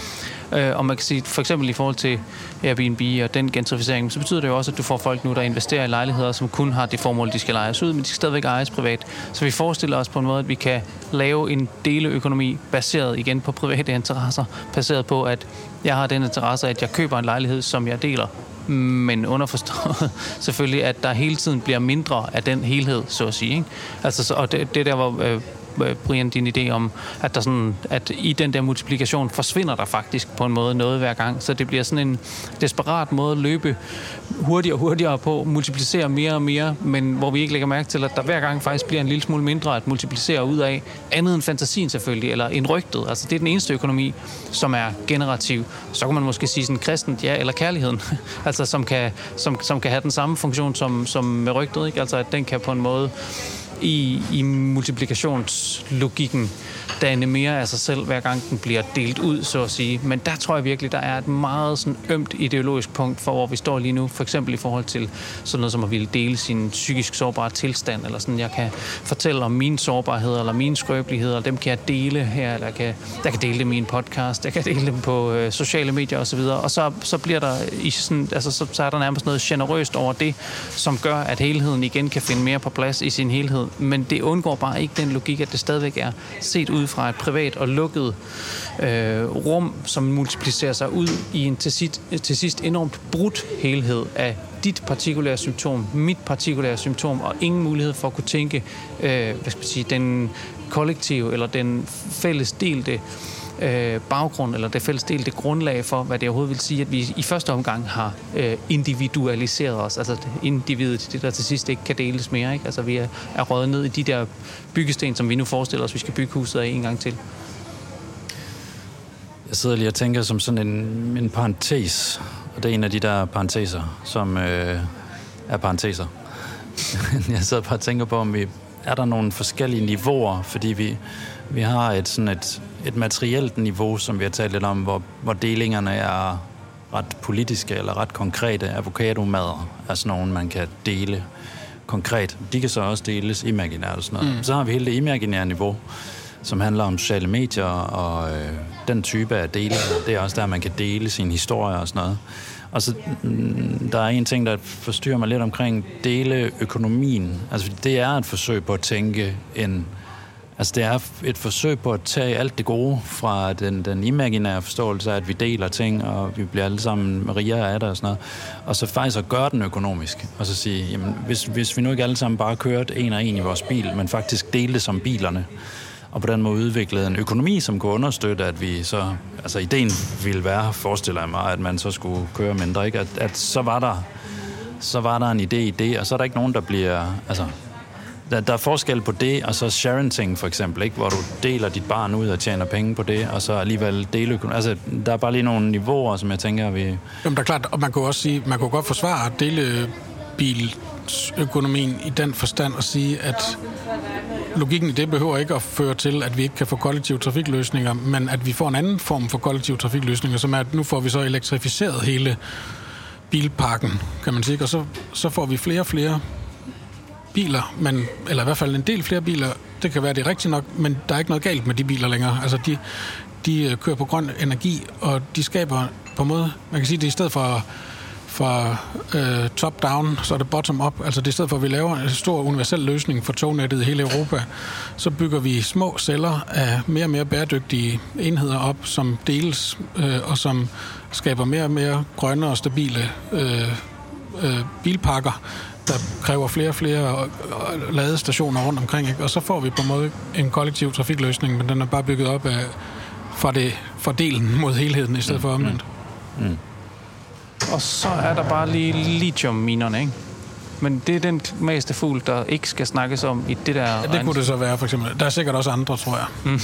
Øh, og man kan sige, for eksempel i forhold til Airbnb og den gentrificering, så betyder det jo også, at du får folk nu, der investerer i lejligheder, som kun har det formål, de skal lejes ud, men de skal stadigvæk ejes privat. Så vi forestiller os på en måde, at vi kan lave en deleøkonomi baseret igen på private interesser, baseret på, at jeg har den interesse, at jeg køber en lejlighed, som jeg deler men underforstået [laughs] selvfølgelig, at der hele tiden bliver mindre af den helhed, så at sige. Ikke? Altså, og det, det der var Øh, Øh, Brian, din idé om, at, der sådan, at i den der multiplikation forsvinder der faktisk på en måde noget hver gang. Så det bliver sådan en desperat måde at løbe hurtigere og hurtigere på, multiplicere mere og mere, men hvor vi ikke lægger mærke til, at der hver gang faktisk bliver en lille smule mindre at multiplicere ud af, andet end fantasien selvfølgelig, eller en rygtet. Altså det er den eneste økonomi, som er generativ. Så kan man måske sige sådan kristent, ja, eller kærligheden, [laughs] altså som kan, som, som kan have den samme funktion som, som med rygtet, ikke? altså at den kan på en måde i, i multiplikationslogikken danne mere af sig selv, hver gang den bliver delt ud, så at sige. Men der tror jeg virkelig, der er et meget sådan ømt ideologisk punkt for, hvor vi står lige nu. For eksempel i forhold til sådan noget som at ville dele sin psykisk sårbare tilstand, eller sådan, jeg kan fortælle om mine sårbarheder, eller mine skrøbeligheder, og dem kan jeg dele her, eller jeg kan, jeg kan dele dem i en podcast, jeg kan dele dem på øh, sociale medier osv., og, og så, så bliver der i sådan, altså, så, så er der nærmest noget generøst over det, som gør, at helheden igen kan finde mere på plads i sin helhed. Men det undgår bare ikke den logik, at det stadigvæk er set ud fra et privat og lukket øh, rum, som multiplicerer sig ud i en til sidst, til sidst enormt brudt helhed af dit partikulære symptom, mit partikulære symptom, og ingen mulighed for at kunne tænke, øh, hvad skal man sige, den kollektive eller den fælles delte øh, Øh, baggrund, eller det fælles delte grundlag for, hvad det overhovedet vil sige, at vi i første omgang har øh, individualiseret os, altså individet, det der til sidst ikke kan deles mere. Ikke? Altså vi er, er røget ned i de der byggesten, som vi nu forestiller os, vi skal bygge huset af en gang til. Jeg sidder lige og tænker som sådan en, en parentes, og det er en af de der parenteser, som øh, er parenteser. [laughs] jeg sidder bare og tænker på, om vi er der nogle forskellige niveauer, fordi vi, vi har et, sådan et, et materielt niveau, som vi har talt lidt om, hvor, hvor delingerne er ret politiske eller ret konkrete. Avocadomader er sådan nogle, man kan dele konkret. De kan så også deles imaginært og sådan noget. Mm. Så har vi hele det imaginære niveau, som handler om sociale medier og øh, den type af delinger. Det er også der, man kan dele sin historie og sådan noget. Og så mm, der er en ting, der forstyrrer mig lidt omkring deleøkonomien. Altså det er et forsøg på at tænke en... Altså det er et forsøg på at tage alt det gode fra den, den imaginære forståelse af, at vi deler ting, og vi bliver alle sammen rigere af det og sådan noget. Og så faktisk at gøre den økonomisk. Og så sige, jamen hvis, hvis vi nu ikke alle sammen bare kørte en og en i vores bil, men faktisk delte som bilerne, og på den måde udviklet en økonomi, som kunne understøtte, at vi så... Altså, ideen ville være, forestiller jeg mig, at man så skulle køre mindre, ikke? At, at så var der så var der en idé i det, og så er der ikke nogen, der bliver... Altså, der, der er forskel på det, og så sharenting for eksempel, ikke? hvor du deler dit barn ud og tjener penge på det, og så alligevel deleøkonomi. Altså, der er bare lige nogle niveauer, som jeg tænker, vi... Jamen, der er klart, og man kunne også sige, man kunne godt forsvare delebilsøkonomien i den forstand og sige, at logikken i det behøver ikke at føre til, at vi ikke kan få kollektive trafikløsninger, men at vi får en anden form for kollektive trafikløsninger, som er, at nu får vi så elektrificeret hele bilparken, kan man sige, og så, så får vi flere og flere biler, men, eller i hvert fald en del flere biler, det kan være, det er rigtigt nok, men der er ikke noget galt med de biler længere. Altså, de, de øh, kører på grøn energi, og de skaber på en måde, man kan sige, det i stedet for fra øh, top-down, så er det bottom-up. Altså det i stedet for, at vi laver en stor universel løsning for tognettet i hele Europa, så bygger vi små celler af mere og mere bæredygtige enheder op, som deles øh, og som skaber mere og mere grønne og stabile øh, øh, bilpakker, der kræver flere og flere ladestationer rundt omkring. Ikke? Og så får vi på en måde en kollektiv trafikløsning, men den er bare bygget op af fra, det, fra delen mod helheden, i stedet for omvendt. Mm. Mm. Og så er der bare lige lithium-minerne, ikke? Men det er den meste fugl, der ikke skal snakkes om i det der... Ja, det kunne det så være, for eksempel. Der er sikkert også andre, tror jeg. Mm.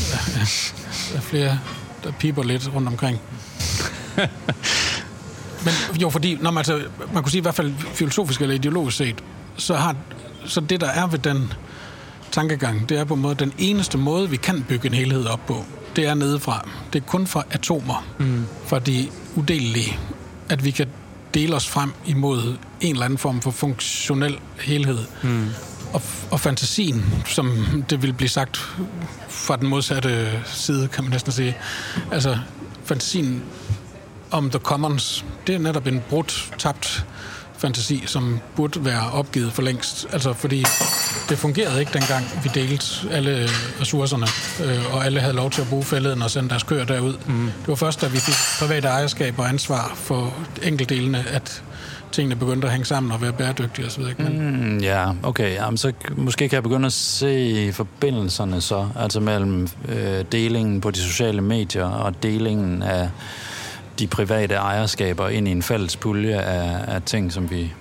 [laughs] der er flere, der piper lidt rundt omkring. [laughs] Men jo, fordi når man, altså, man kunne sige i hvert fald filosofisk eller ideologisk set, så, har, så det, der er ved den tankegang, det er på en måde den eneste måde, vi kan bygge en helhed op på. Det er nedefra. Det er kun fra atomer, mm. fra de udelelige at vi kan dele os frem imod en eller anden form for funktionel helhed. Mm. Og, og fantasien, som det vil blive sagt fra den modsatte side, kan man næsten sige. Altså, fantasien om The Commons, det er netop en brudt, tabt fantasi, som burde være opgivet for længst. Altså, fordi det fungerede ikke dengang, vi delte alle ressourcerne, øh, og alle havde lov til at bruge fælleden og sende deres køer derud. Mm. Det var først, da vi fik private ejerskab og ansvar for enkeltdelene, at tingene begyndte at hænge sammen og være bæredygtige osv. Mm, ja, okay. Jamen, så måske kan jeg begynde at se forbindelserne så, altså mellem øh, delingen på de sociale medier og delingen af de private ejerskaber ind i en fælles pulje af, af ting, som vi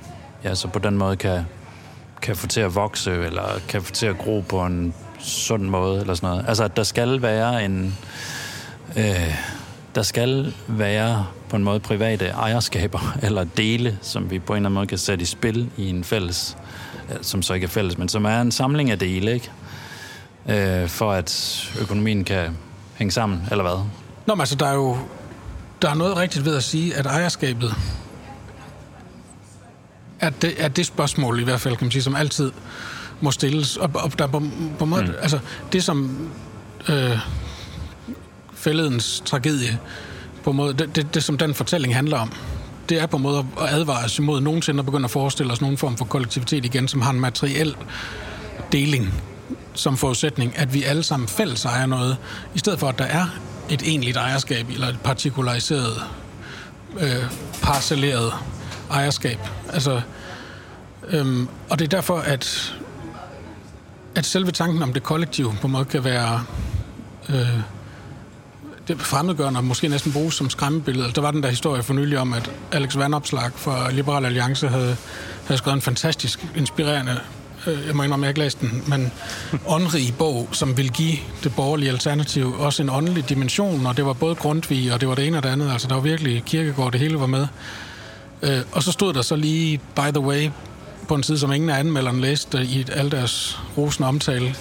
ja, så på den måde kan, kan få til at vokse, eller kan få til at gro på en sund måde, eller sådan noget. Altså, at der skal være en... Øh, der skal være på en måde private ejerskaber, [laughs] eller dele, som vi på en eller anden måde kan sætte i spil i en fælles øh, som så ikke er fælles, men som er en samling af dele, ikke? Øh, for at økonomien kan hænge sammen, eller hvad? Nå, men altså, der er jo der er noget rigtigt ved at sige, at ejerskabet er det, er det spørgsmål i hvert fald, kan man sige, som altid må stilles. Og, og der på, på måde, mm. altså, det som øh, fælledens tragedie, på måde, det, det, det, som den fortælling handler om, det er på en måde at advare os imod nogensinde at begynde at forestille os nogen form for kollektivitet igen, som har en materiel deling som forudsætning, at vi alle sammen fælles ejer noget, i stedet for at der er et egentligt ejerskab, eller et partikulariseret, øh, parcelleret ejerskab. Altså, øhm, og det er derfor, at, at selve tanken om det kollektive på en måde kan være øh, det fremmedgørende og måske næsten bruges som skræmmebillede. Der var den der historie for nylig om, at Alex Vandopslag fra Liberal Alliance havde, havde skrevet en fantastisk inspirerende øh, jeg må indrømme, jeg har ikke læst den, men åndrig bog, som vil give det borgerlige alternativ også en åndelig dimension, og det var både Grundtvig, og det var det ene og det andet, altså der var virkelig kirkegård, det hele var med. Øh, og så stod der så lige, by the way, på en side, som ingen af anmelderne læste øh, i al deres rosende omtale,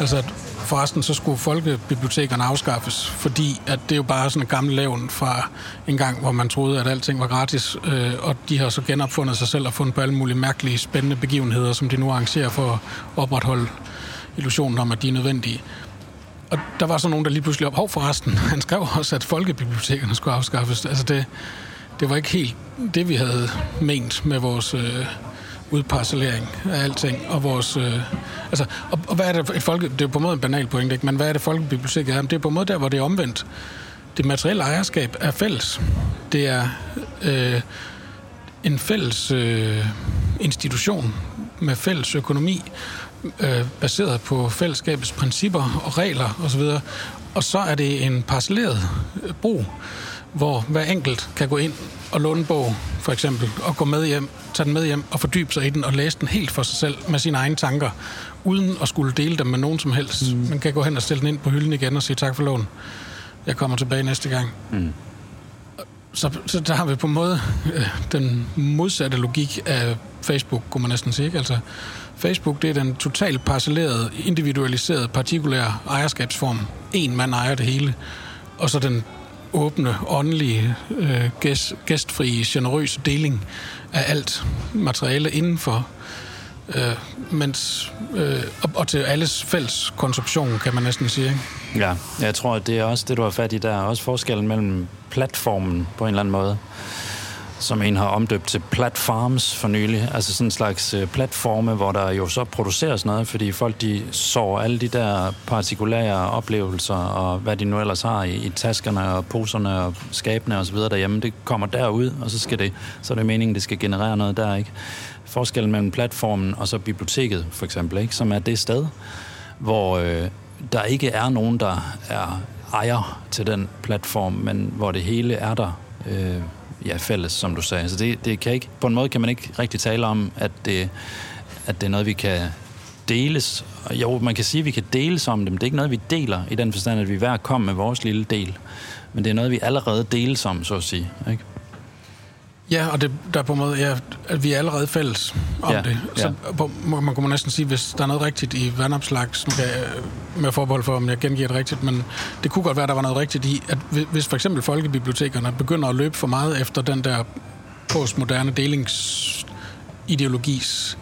altså at forresten så skulle folkebibliotekerne afskaffes, fordi at det er jo bare sådan en gammel levn fra en gang, hvor man troede, at alting var gratis, øh, og de har så genopfundet sig selv og fundet på alle mulige mærkelige, spændende begivenheder, som de nu arrangerer for at opretholde illusionen om, at de er nødvendige. Og der var så nogen, der lige pludselig op, hov forresten, [laughs] han skrev også, at folkebibliotekerne skulle afskaffes. Altså det, det var ikke helt det, vi havde ment med vores øh, udparcellering af alting, og vores... Øh, altså, og, og hvad er det et folke... Det er på en måde en banal point, ikke? men hvad er det folkebiblioteket er? Det er på en måde der, hvor det er omvendt. Det materielle ejerskab er fælles. Det er øh, en fælles øh, institution med fælles økonomi, øh, baseret på fællesskabets principper og regler osv. Og så er det en parcelleret brug, hvor hver enkelt kan gå ind og låne en bog, for eksempel, og gå med hjem, tage den med hjem og fordybe sig i den og læse den helt for sig selv med sine egne tanker, uden at skulle dele dem med nogen som helst. Mm. Man kan gå hen og stille den ind på hylden igen og sige tak for lån. Jeg kommer tilbage næste gang. Mm. Så, så der har vi på en måde øh, den modsatte logik af Facebook, kunne man næsten sige. Ikke? Altså, Facebook det er den totalt parcellerede, individualiserede, partikulære ejerskabsform. En mand ejer det hele. Og så den åbne, åndelige, øh, gæst, gæstfrie, generøse deling af alt materiale indenfor. Øh, mens, øh, og, og til alles fælles konsumption, kan man næsten sige. Ikke? Ja, jeg tror, at det er også det, du har fat i der. Også forskellen mellem platformen på en eller anden måde som en har omdøbt til platforms for nylig. Altså sådan en slags øh, platforme, hvor der jo så produceres noget, fordi folk de så alle de der partikulære oplevelser og hvad de nu ellers har i, i taskerne og poserne og skabene osv. derhjemme, det kommer derud, og så skal det, så er det meningen, det skal generere noget der, ikke? Forskellen mellem platformen og så biblioteket, for eksempel, ikke? Som er det sted, hvor øh, der ikke er nogen, der er ejer til den platform, men hvor det hele er der øh, ja, fælles, som du sagde. Så det, det kan ikke, på en måde kan man ikke rigtig tale om, at det, at det er noget, vi kan deles. Jo, man kan sige, at vi kan deles om dem. det er ikke noget, vi deler i den forstand, at vi hver kommer med vores lille del. Men det er noget, vi allerede deles om, så at sige. Ikke? Ja, og det, der er på en måde, ja, at vi er allerede fælles om ja, det. Så ja. på, man kunne næsten sige, hvis der er noget rigtigt i vandopslag, som kan, med forbehold for, om jeg gengiver det rigtigt, men det kunne godt være, at der var noget rigtigt i, at hvis for eksempel folkebibliotekerne begynder at løbe for meget efter den der postmoderne delingsideologis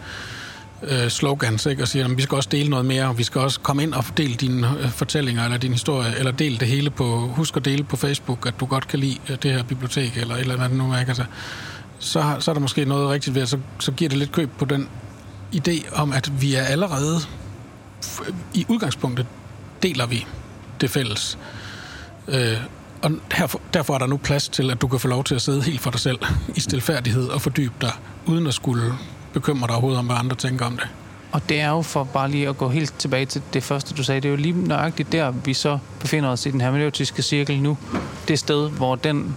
øh, slogans, ikke? og siger, at vi skal også dele noget mere, og vi skal også komme ind og dele dine øh, fortællinger, eller din historie, eller dele det hele på, husk at dele på Facebook, at du godt kan lide øh, det her bibliotek, eller eller andet nu, ikke? Altså, så, så er der måske noget rigtigt ved, at så, så giver det lidt køb på den idé om, at vi er allerede, i udgangspunktet, deler vi det fælles. Øh, og derfor, derfor er der nu plads til, at du kan få lov til at sidde helt for dig selv i stilfærdighed og fordybe dig, uden at skulle bekymre dig overhovedet om, hvad andre tænker om det. Og det er jo for bare lige at gå helt tilbage til det første, du sagde, det er jo lige nøjagtigt der, vi så befinder os i den hermeneutiske cirkel nu. Det sted, hvor den,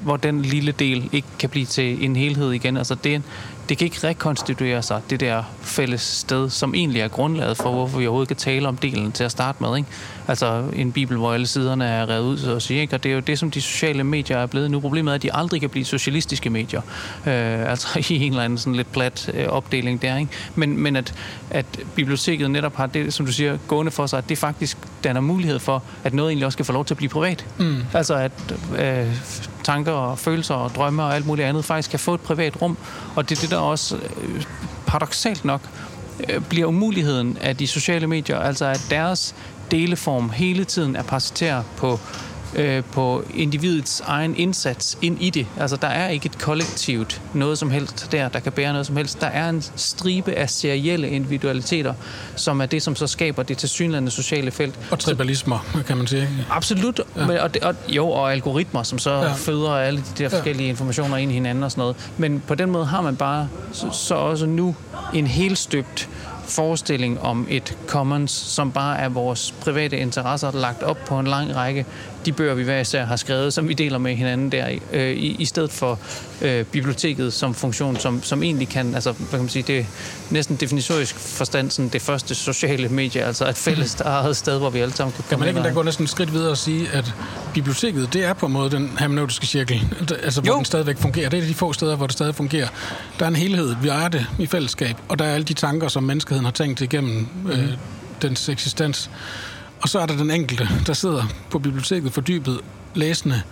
hvor den lille del ikke kan blive til en helhed igen. Altså det, det kan ikke rekonstituere sig, det der fælles sted, som egentlig er grundlaget for, hvorfor vi overhovedet kan tale om delen til at starte med. Ikke? Altså en bibel, hvor alle siderne er revet ud, så at sige. Ikke? Og det er jo det, som de sociale medier er blevet nu. Problemet er, at de aldrig kan blive socialistiske medier. Øh, altså i en eller anden sådan lidt plat øh, opdeling der. Ikke? Men, men at, at biblioteket netop har det, som du siger, gående for sig, at det faktisk danner mulighed for, at noget egentlig også skal få lov til at blive privat. Mm. Altså at øh, tanker og følelser og drømme og alt muligt andet faktisk kan få et privat rum. Og det er det, der også øh, paradoxalt nok Øh, bliver umuligheden af de sociale medier, altså at deres deleform hele tiden er parasitær på øh, på individets egen indsats ind i det. Altså, der er ikke et kollektivt noget som helst der, der kan bære noget som helst. Der er en stribe af serielle individualiteter, som er det, som så skaber det tilsyneladende sociale felt. Og tribalismer, kan man sige. Absolut. Ja. Og, det, og, jo, og algoritmer, som så ja. føder alle de der forskellige ja. informationer ind i hinanden og sådan noget. Men på den måde har man bare så, så også nu en helstøbt forestilling om et commons, som bare er vores private interesser lagt op på en lang række de bøger, vi hver især har skrevet, som vi deler med hinanden der, øh, i, i stedet for øh, biblioteket som funktion, som, som egentlig kan, altså, hvad kan man sige, det er næsten definitorisk forstand sådan det første sociale medie, altså et fælles [laughs] eget sted, hvor vi alle sammen kan komme Kan man ikke gå næsten et skridt videre og sige, at biblioteket, det er på en måde den hermeneutiske cirkel, altså hvor jo. den stadigvæk fungerer. Det er de få steder, hvor det stadig fungerer. Der er en helhed, vi ejer det i fællesskab, og der er alle de tanker, som menneskeheden har tænkt igennem øh, dens eksistens. Og så er der den enkelte, der sidder på biblioteket fordybet læsende,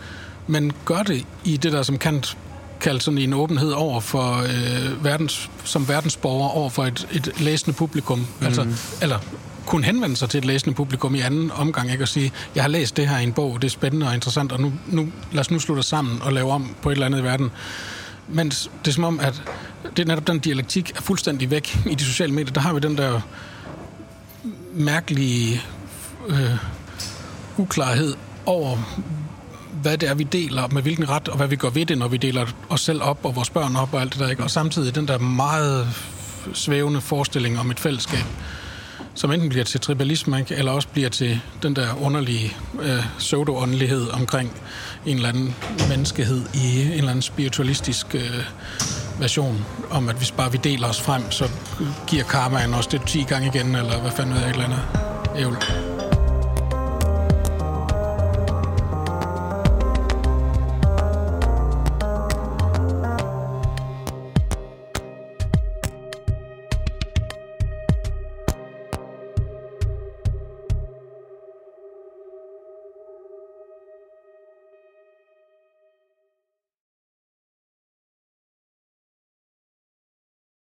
men gør det i det der, som Kant kaldte sådan en åbenhed over for øh, verdens, som verdensborger over for et, et læsende publikum. Mm. Altså, eller kunne henvende sig til et læsende publikum i anden omgang, ikke? Og sige, jeg har læst det her i en bog, det er spændende og interessant, og nu, nu, lad os nu slutte os sammen og lave om på et eller andet i verden. Men det er som om, at det er netop den dialektik er fuldstændig væk i de sociale medier. Der har vi den der mærkelige øh, uklarhed over, hvad det er, vi deler, med hvilken ret, og hvad vi gør ved det, når vi deler os selv op, og vores børn op, og alt det der, ikke? Og samtidig den der meget svævende forestilling om et fællesskab, som enten bliver til tribalisme, ikke? eller også bliver til den der underlige øh, pseudo-åndelighed omkring en eller anden menneskehed i en eller anden spiritualistisk øh, version, om at hvis bare vi deler os frem, så giver karmaen os det 10 gange igen, eller hvad fanden ved jeg, et eller andet ævl.